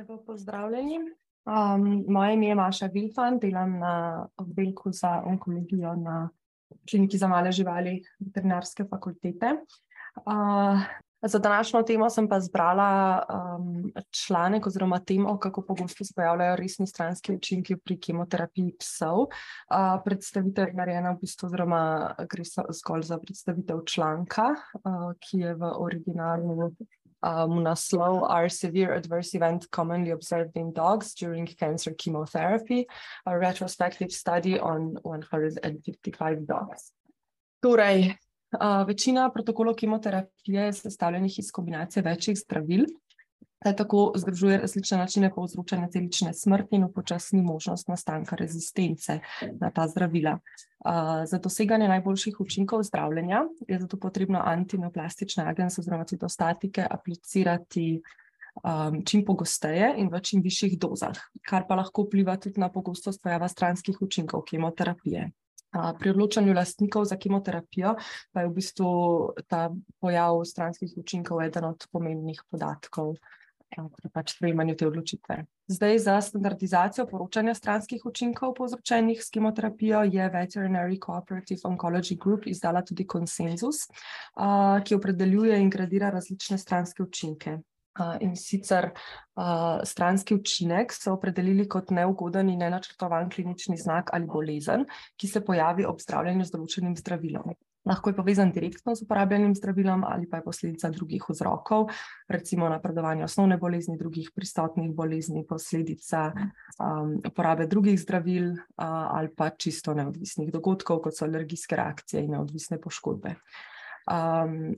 Evo, pozdravljeni. Um, moje ime je Maša Vilfan, delam na oddelku za onkologijo na kliniki za male živali veterinarske fakultete. Uh, za današnjo temo sem pa zbrala um, članek oziroma temo, kako pogosto se pojavljajo resni stranski učinki pri kemoterapiji psov. Uh, predstavitev je narejena v bistvu, oziroma gre zgolj za predstavitev članka, uh, ki je v originalu um, naslov Are severe adverse events commonly observed in dogs during cancer chemotherapy? A retrospective study on 155 dogs. Torej, uh, večina protokolov kemoterapije je sestavljenih iz kombinacije večjih zdravil, Ta tako združuje različne načine povzročanja celične smrti in upočasni možnost nastanka rezistence na ta zdravila. Za doseganje najboljših učinkov zdravljenja je zato potrebno antinoplastične agense oziroma citostatike aplicirati um, čim pogosteje in v čim višjih dozah, kar pa lahko vpliva tudi na pogostost pojava stranskih učinkov kemoterapije. Pri odločanju lastnikov za kemoterapijo pa je v bistvu ta pojav stranskih učinkov eden od pomembnih podatkov pri pač sprejemanju te odločitve. Zdaj, za standardizacijo poročanja stranskih učinkov povzročenih s kemoterapijo je Veterinary Cooperative Oncology Group izdala tudi konsenzus, ki opredeljuje in gradira različne stranske učinke. In sicer uh, stranski učinek so opredelili kot neugoden in nenačrtovan klinični znak ali bolezen, ki se pojavi ob zdravljenju z določenim zdravilom lahko je povezan direktno z uporabljenim zdravilom ali pa je posledica drugih vzrokov, recimo napredovanje osnovne bolezni, drugih pristotnih bolezni, posledica um, uporabe drugih zdravil uh, ali pa čisto neodvisnih dogodkov, kot so alergijske reakcije in neodvisne poškodbe. Um,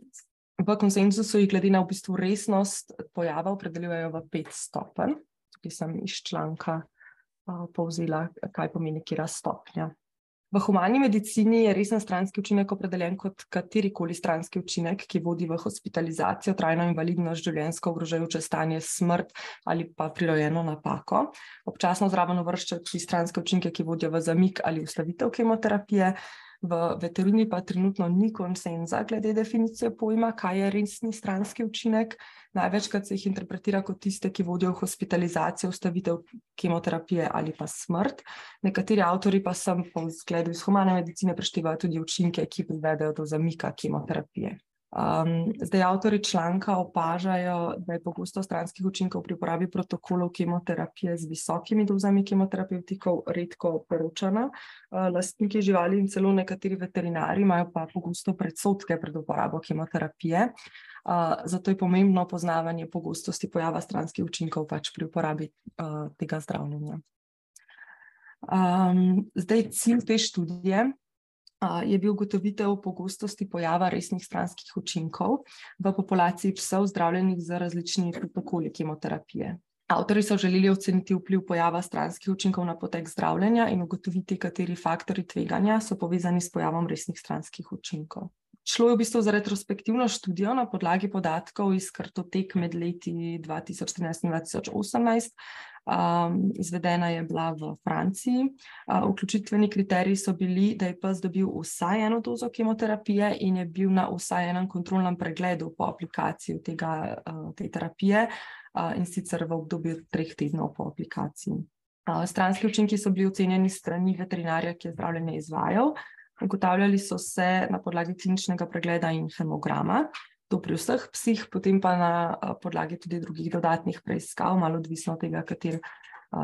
v konsenzusu jih glede na v bistvu resnost pojava opredeljujejo v pet stopenj. Tukaj sem iz članka uh, povzela, kaj pomeni kira stopnja. V humani medicini je resen stranski učinek opredeljen kot katerikoli stranski učinek, ki vodi v hospitalizacijo, trajno invalidnost, življenjsko ogrožajoče stanje, smrt ali pa prirojeno napako. Občasno zraven uvrščajo tudi stranske učinke, ki vodijo v zamik ali ustavitev kemoterapije. V veterini pa trenutno ni konsenza glede definicije pojma, kaj je resni stranski učinek. Največkrat se jih interpretira kot tiste, ki vodijo v hospitalizacijo, ustavitev kemoterapije ali pa smrt. Nekateri avtori pa sem po zgledu iz humane medicine preštevajo tudi učinke, ki privedejo do zamika kemoterapije. Um, zdaj, avtori članka opažajo, da je pogosto stranskih učinkov pri uporabi protokolov kemoterapije z visokimi dozami kemoterapevtikov redko poročana. Uh, lastniki živali in celo nekateri veterinari imajo pa pogosto predsotke pred uporabo kemoterapije. Uh, zato je pomembno poznavanje pogostosti pojava stranskih učinkov pač pri uporabi uh, tega zdravljenja. Um, zdaj, cilj te študije je bil ugotovitev pogostosti pojava resnih stranskih učinkov v populaciji psov, zdravljenih z različnimi protokoli kemoterapije. Avtori so želeli oceniti vpliv pojava stranskih učinkov na potek zdravljenja in ugotoviti, kateri faktori tveganja so povezani s pojavom resnih stranskih učinkov. Šlo je v bistvu za retrospektivno študijo na podlagi podatkov iz kartotek med leti 2013 in 2018. Um, izvedena je bila v Franciji. Uh, vključitveni kriteriji so bili, da je pes dobil vsaj eno dozo kemoterapije in je bil na vsaj enem kontrolnem pregledu po aplikaciji tega, uh, te terapije, uh, in sicer v obdobju treh tednov po aplikaciji. Stranski učinki so bili ocenjeni strani veterinarja, ki je zdravljenje izvajal. Ugotavljali so se na podlagi kliničnega pregleda in hemograma, to pri vseh psih, potem pa na podlagi tudi drugih dodatnih preiskav, malo odvisno od tega, kater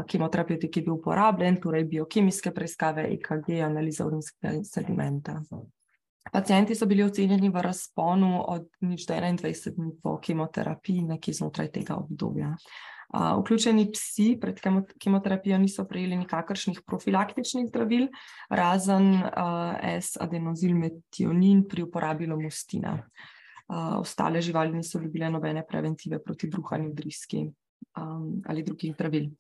kemoterapevtik je bil uporabljen, torej biokemijske preiskave, EKG, analiza urinskega sedimenta. Pacijenti so bili ocenjeni v razponu od nič do 21 dni po kemoterapiji, nekje znotraj tega obdobja. Vključeni psi pred kemoterapijo niso prejeli nikakršnih profilaktičnih zdravil, razen S-adenozilmetionin pri uporabi lomustina. Ostale živali niso dobile nobene preventive proti bruhanju driski ali drugih zdravil.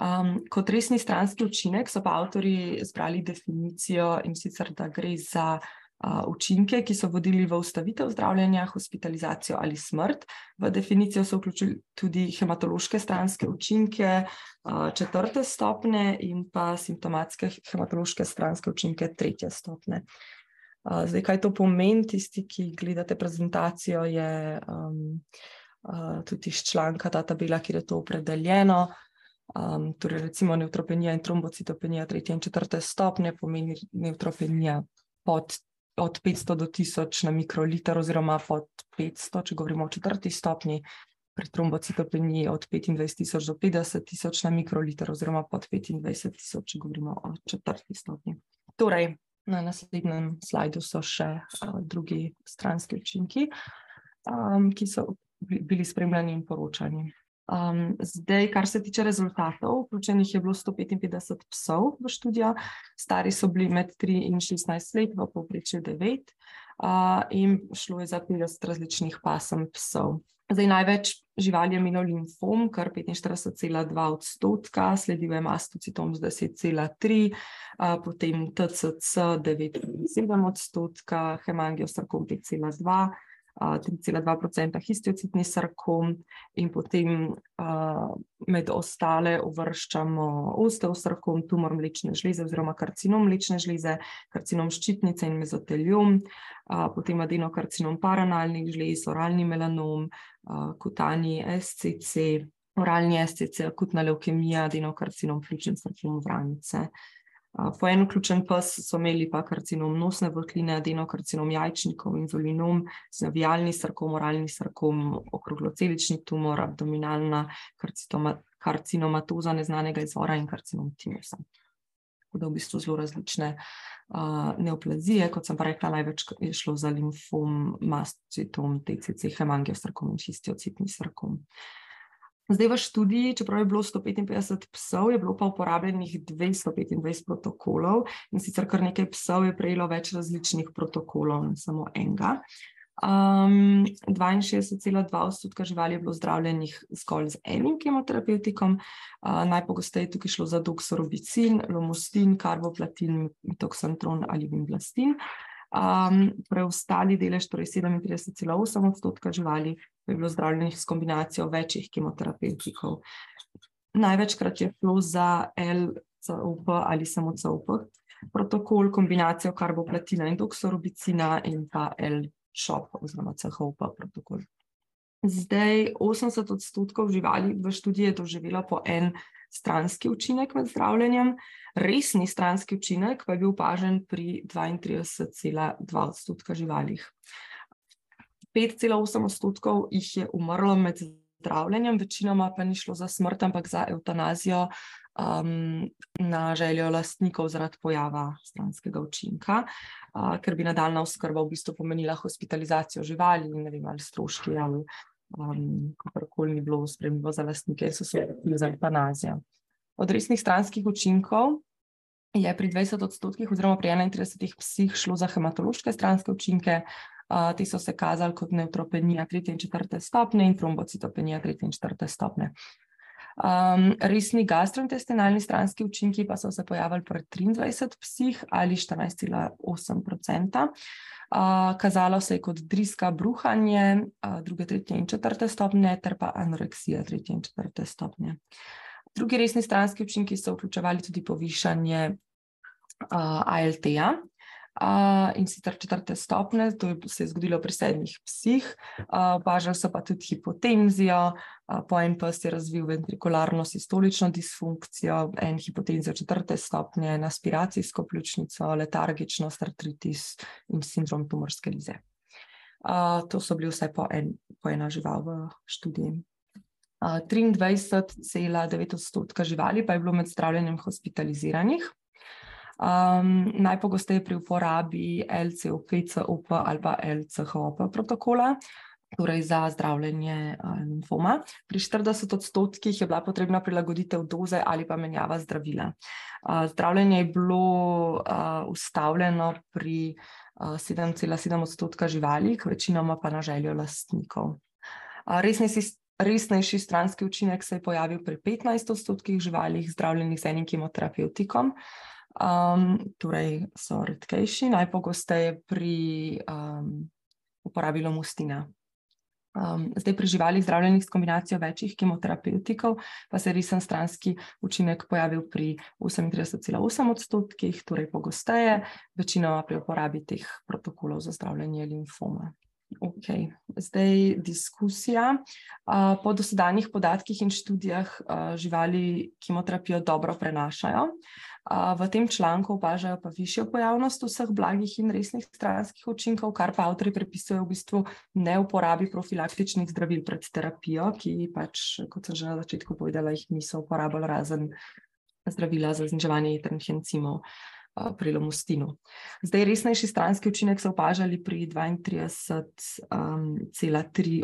Um, kot resni stranski učinek so pa avtori zbrali definicijo in sicer, da gre za uh, učinke, ki so vodili v ustavitev zdravljenja, hospitalizacijo ali smrt. V definicijo so vključili tudi hematološke stranske učinke četrte stopne in pa simptomatske hematološke stranske učinke tretje stopne. Zdaj, kaj to pomeni, tisti, ki gledate prezentacijo, je um, uh, tudi iz članka ta tabela, kjer je to opredeljeno. Um, torej, recimo neutropenija in trombocitopenija tretje in četrte stopnje pomeni neutropenija pod, od 500 do 1000 na mikroliter oziroma pod 500, če govorimo o četrti stopnji, pri trombocitopeniji od 25.000 do 50.000 na mikroliter oziroma pod 25.000, če govorimo o četrti stopnji. Torej, na naslednjem slajdu so še uh, drugi stranski učinki, um, ki so bili spremljani in poročani. Um, zdaj, kar se tiče rezultatov, vključenih je bilo 155 psov v študijo, stari so bili med 3 in 16 let, v povprečju 9, uh, in šlo je za 50 različnih pasem psov. Zdaj, največ živali je imelo limfom, kar 45,2 odstotka, sledil je mastocitom z 10,3, potem TCC 9,7 odstotka, hemangiosarkom 5,2. 3,2% histiocitni sarkom, in potem uh, med ostale uvrščamo osteosarkom, tumor mlečne žleze oziroma karcinom mlečne žleze, karcinom ščitnice in mezoteliom, uh, potem adenokarcinom paranalnih žlez, oralni melanom, uh, kutani SCC, oralni SCC, akutna leukemija, adenokarcinom pljučne sarkom vranice. Po en vključen pas so imeli pa karcinom nosne votline, adenokarcinom jajčnikov, inzulinom, znavijalni sarkom, oralni sarkom, okroglocelični tumor, abdominalna karcinomatoza neznanega izvora in karcinom timusa. Tako da v bistvu zelo različne uh, neoplazije, kot sem pa rekla, največ je šlo za limfom, mastocitom, TCC, hemangiosarkom in histiocitni sarkom. Zdaj v študiji, čeprav je bilo 155 psov, je bilo pa uporabljenih 225 protokolov in sicer kar nekaj psov je prejelo več različnih protokolov, ne samo enega. Um, 62,2 odstotka živali je bilo zdravljenih zgolj z enim kemoterapevtikom, uh, najpogosteje tukaj šlo za doksorobicin, lomostin, karboplatin, mitoksantron ali vimblastin. Um, preostali delež, torej 37,8 odstotka živali, je bilo zdravljenih s kombinacijo večjih kemoterapevtikov. Največkrat je šlo za LCOP ali samo COP protokol, kombinacijo karboplatina in doksorubicina in pa L-CHOP oziroma CHOP protokol. Zdaj 80 odstotkov živali v študiji je doživelo po en stranski učinek med zdravljenjem, resni stranski učinek pa je bil opažen pri 32,2 odstotka živalih. 5,8 odstotkov jih je umrlo med zdravljenjem, večinoma pa ni šlo za smrt, ampak za eutanazijo um, na željo lastnikov zaradi pojava stranskega učinka, uh, ker bi nadaljna oskrba v bistvu pomenila hospitalizacijo živali in ne vem ali stroški ali um, kakorkoli ni bilo spremljivo za lastnike so se odločili za eutanazijo. Od resnih stranskih učinkov je pri 20 odstotkih oziroma pri 31 psih šlo za hematološke stranske učinke, Uh, ti so se kazali kot neutropenija tretje in četrte stopne in trombocitopenija tretje in četrte stopne. Um, resni gastrointestinalni stranski učinki pa so se pojavili pri 23 psih ali 14,8%. Uh, kazalo se je kot driska, bruhanje, uh, druge, tretje in četrte stopnje, ter pa anoreksija, tretje in četrte stopnje. Drugi resni stranski učinki so vključevali tudi povišanje uh, ALT-ja, Uh, in sicer četrte stopne, to se je zgodilo pri sedmih psih, opažali uh, so pa tudi hipotenzijo, uh, po en pes je razvil ventrikularno sistolično disfunkcijo, en hipotenzijo četrte stopnje, en aspiracijsko pljučnico, letargičnost, artritis in sindrom tumorske lize. Uh, to so bili vse po, en, po ena žival v študiji. Uh, 23,9 odstotka živali pa je bilo med zdravljenjem hospitaliziranih. Um, najpogosteje pri uporabi LCOP, COP ali pa LCHOP protokola, torej za zdravljenje limfoma. Pri 40 odstotkih je bila potrebna prilagoditev doze ali pa menjava zdravila. Uh, zdravljenje je bilo uh, ustavljeno pri uh, 7,7 odstotka živali, večinoma pa na željo lastnikov. Uh, Resnejši stranski učinek se je pojavil pri 15 odstotkih živalih, zdravljenih z enim kemoterapevtikom. Um, torej so redkejši, najpogosteje pri um, uporabi lomustina. Um, zdaj, pri živalih zdravljenih s kombinacijo večjih kemoterapevtikov, pa se je resen stranski učinek pojavil pri 38,8 odstotkih, torej pogosteje, večinoma pri uporabi teh protokolov za zdravljenje limfoma. Okay. zdaj diskusija. Po dosedanjih podatkih in študijah živali kemoterapijo dobro prenašajo. V tem članku opažajo pa višjo pojavnost vseh blagih in resnih stranskih učinkov, kar pa avtori prepisujejo v bistvu ne uporabi profilaktičnih zdravil pred terapijo, ki pač, kot sem že na začetku povedala, jih niso uporabljali razen zdravila za zniževanje jedrnih encimov. Uh, pri lomustinu. Zdaj, resnejši stranski učinek so opažali pri 32,3 um,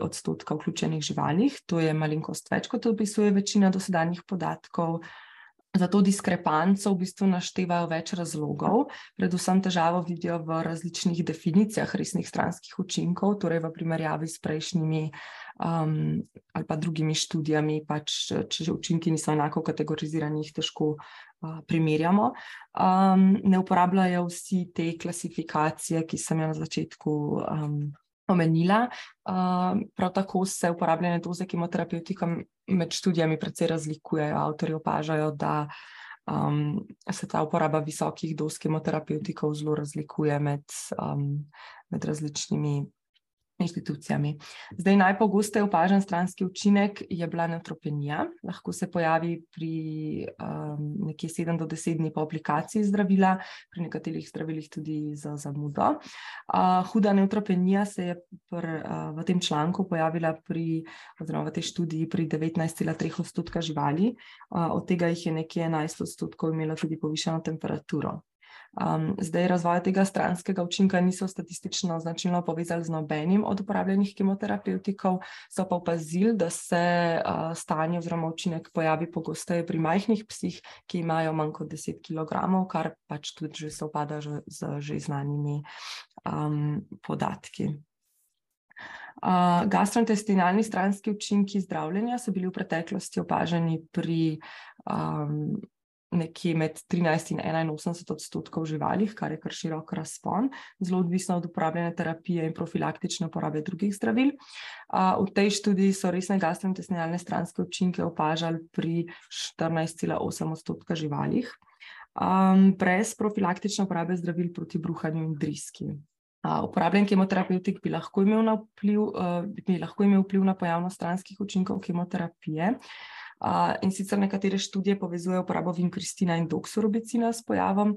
odstotka vključenih živalih, to je malenkost več, kot opisuje večina dosedanjih podatkov. Za to diskrepanco v bistvu naštevajo več razlogov, predvsem težavo vidijo v različnih definicijah resnih stranskih učinkov, torej v primerjavi s prejšnjimi um, ali pa drugimi študijami, pač, če učinki niso enako kategorizirani, jih težko uh, primerjamo. Um, ne uporabljajo vsi te klasifikacije, ki sem jo na začetku. Um, omenila. Uh, prav tako se uporabljene doze kemoterapeutika med študijami precej razlikujejo. Avtori opažajo, da um, se ta uporaba visokih doz kemoterapeutikov zelo razlikuje med, um, med različnimi inštitucijami. Zdaj, najpogosteje opažen stranski učinek je bila neutropenija. Lahko se pojavi pri um, nekje 7 do 10 dni po aplikaciji zdravila, pri nekaterih zdravilih tudi za zamudo. Uh, huda neutropenija se je pr, uh, v tem članku pojavila pri, oziroma v tej študiji pri 19,3 odstotka živali, uh, od tega jih je nekje 11 odstotkov imelo tudi povišeno temperaturo. Um, zdaj, razvoj tega stranskega učinka niso statistično značilno povezali z nobenim od uporabljenih kemoterapeutikov, so pa opazili, da se uh, stanje oziroma učinek pojavi pogosteje pri majhnih psih, ki imajo manj kot 10 kg, kar pač tudi že se opada z že znanimi um, podatki. Uh, gastrointestinalni stranski učinki zdravljenja so bili v preteklosti opaženi pri um, nekje med 13 in 81 odstotkov živalih, kar je kar širok razpon, zelo odvisno od uporabljene terapije in profilaktične uporabe drugih zdravil. V tej študiji so resne gastrointestinalne stranske učinke opažali pri 14,8 odstotka živalih, brez profilaktične uporabe zdravil proti bruhanju in driski. Uporabljen kemoterapeutik bi lahko imel, vpliv, bi lahko imel vpliv na pojavnost stranskih učinkov kemoterapije. In sicer nekatere študije povezujejo uporabo vinkristina in doksorubicina s pojavom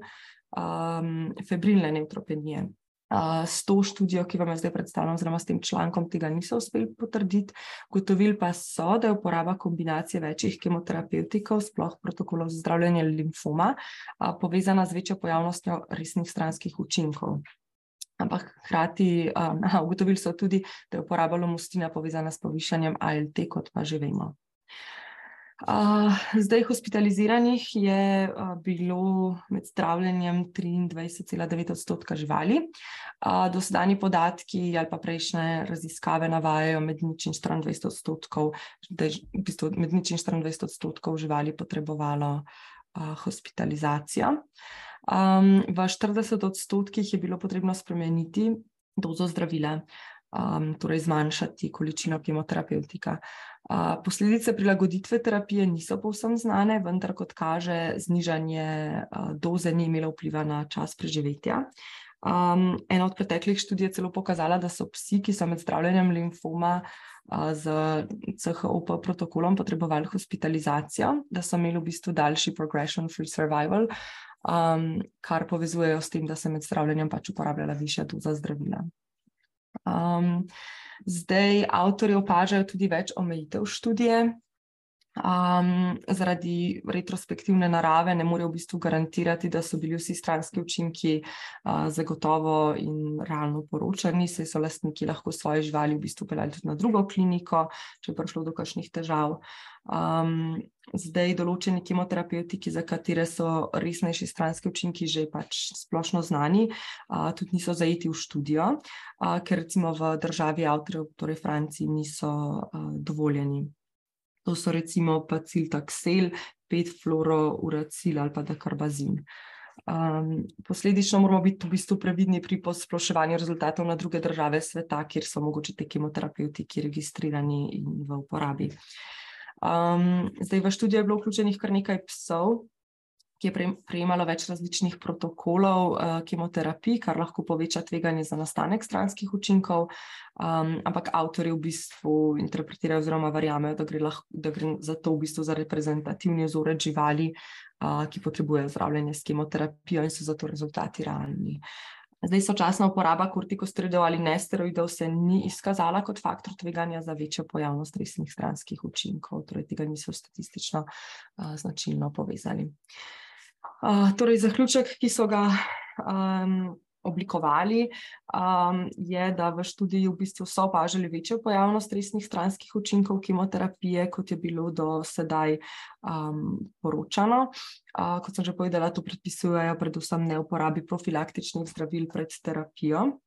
um, febrilne neutropenije. Uh, s to študijo, ki vam jo zdaj predstavljam, oziroma s tem člankom, tega niso uspeli potrditi. Gotovili pa so, da je uporaba kombinacije večjih kemoterapeutikov, sploh protokolov za zdravljenje limfoma, uh, povezana z večjo pojavnostjo resnih stranskih učinkov. Ampak hkrati um, ugotovili so tudi, da je uporaba lomustina povezana s povišanjem ALT, kot pa že vemo. Uh, zdaj, hospitaliziranih je uh, bilo med zdravljenjem 23,9 odstotka živali. Uh, dosedani podatki ali pa prejšnje raziskave navajajo med nič in 24 odstotkov, da je v bistvu med nič in 24 odstotkov živali potrebovalo uh, hospitalizacijo. Um, v 40 odstotkih je bilo potrebno spremeniti dozo zdravila um, torej zmanjšati količino kemoterapeutika. Uh, posledice prilagoditve terapije niso povsem znane, vendar, kot kaže, znižanje uh, doze ni imelo vpliva na čas preživetja. Um, ena od preteklih študij je celo pokazala, da so psi, ki so med zdravljenjem limfoma uh, z CHOP protokolom potrebovali hospitalizacijo, da so imeli v bistvu daljši progression-free survival, um, kar povezujejo s tem, da se med zdravljenjem pač uporabljala višja doza zdravila. Um, zdaj, avtori opažajo tudi več omejitev študije. Um, zaradi retrospektivne narave ne morejo v bistvu garantirati, da so bili vsi stranski učinki uh, zagotovo in realno poročani, saj so lastniki lahko svoje živali v bistvu peljali tudi na drugo kliniko, če je prišlo do kakšnih težav. Um, zdaj, določeni kemoterapeutiki, za katere so resnejši stranski učinki že pač splošno znani, uh, tudi niso zajeti v študijo, uh, ker recimo v državi avtorjev, torej Franciji, niso uh, dovoljeni. To so recimo pacil taksel, pet fluorouracil ali pa dekarbazin. Um, posledično moramo biti v bistvu previdni pri posploševanju rezultatov na druge države sveta, kjer so mogoče te kemoterapevtiki registrirani in v uporabi. Um, zdaj, v študijo je bilo vključenih kar nekaj psov, ki je prejemalo več različnih protokolov uh, kemoterapij, kar lahko poveča tveganje za nastanek stranskih učinkov. Um, ampak avtori v bistvu interpretirajo, oziroma verjamejo, da gre, lahko, da gre za to v bistvu za reprezentativni vzorec živali, uh, ki potrebujejo zdravljenje s kemoterapijo in so zato rezultati realni. Zdaj, sočasna uporaba kortikosteroidov ali nesteroidov se ni izkazala kot faktor tveganja za večjo pojavnost resnih stranskih učinkov, torej tega niso statistično uh, značilno povezali. Uh, torej, zaključek, ki so ga um, oblikovali, um, je, da v študiji v bistvu so opažali večjo pojavnost resnih stranskih učinkov kemoterapije, kot je bilo do sedaj um, poročano. Uh, kot sem že povedala, to predpisujejo predvsem neuporabi profilaktičnih zdravil pred terapijo.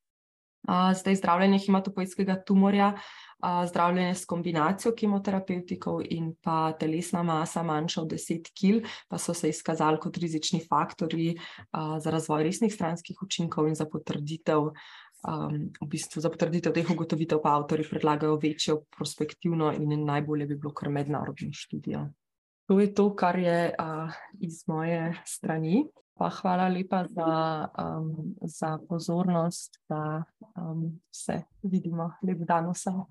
Zdaj, zdravljenje hematopoetskega tumorja zdravljenje s kombinacijo kemoterapevtikov in pa telesna masa manjša od 10 kg, pa so se izkazali kot rizični faktori za razvoj resnih stranskih učinkov in za potrditev. Um, v bistvu za potrditev teh ugotovitev pa avtori predlagajo večjo prospektivno in najbolje bi bilo kar mednarodno študijo. To je to, kar je uh, iz moje strani. Pa hvala lepa za, um, za pozornost, da um, se vidimo. Lep dan vsem.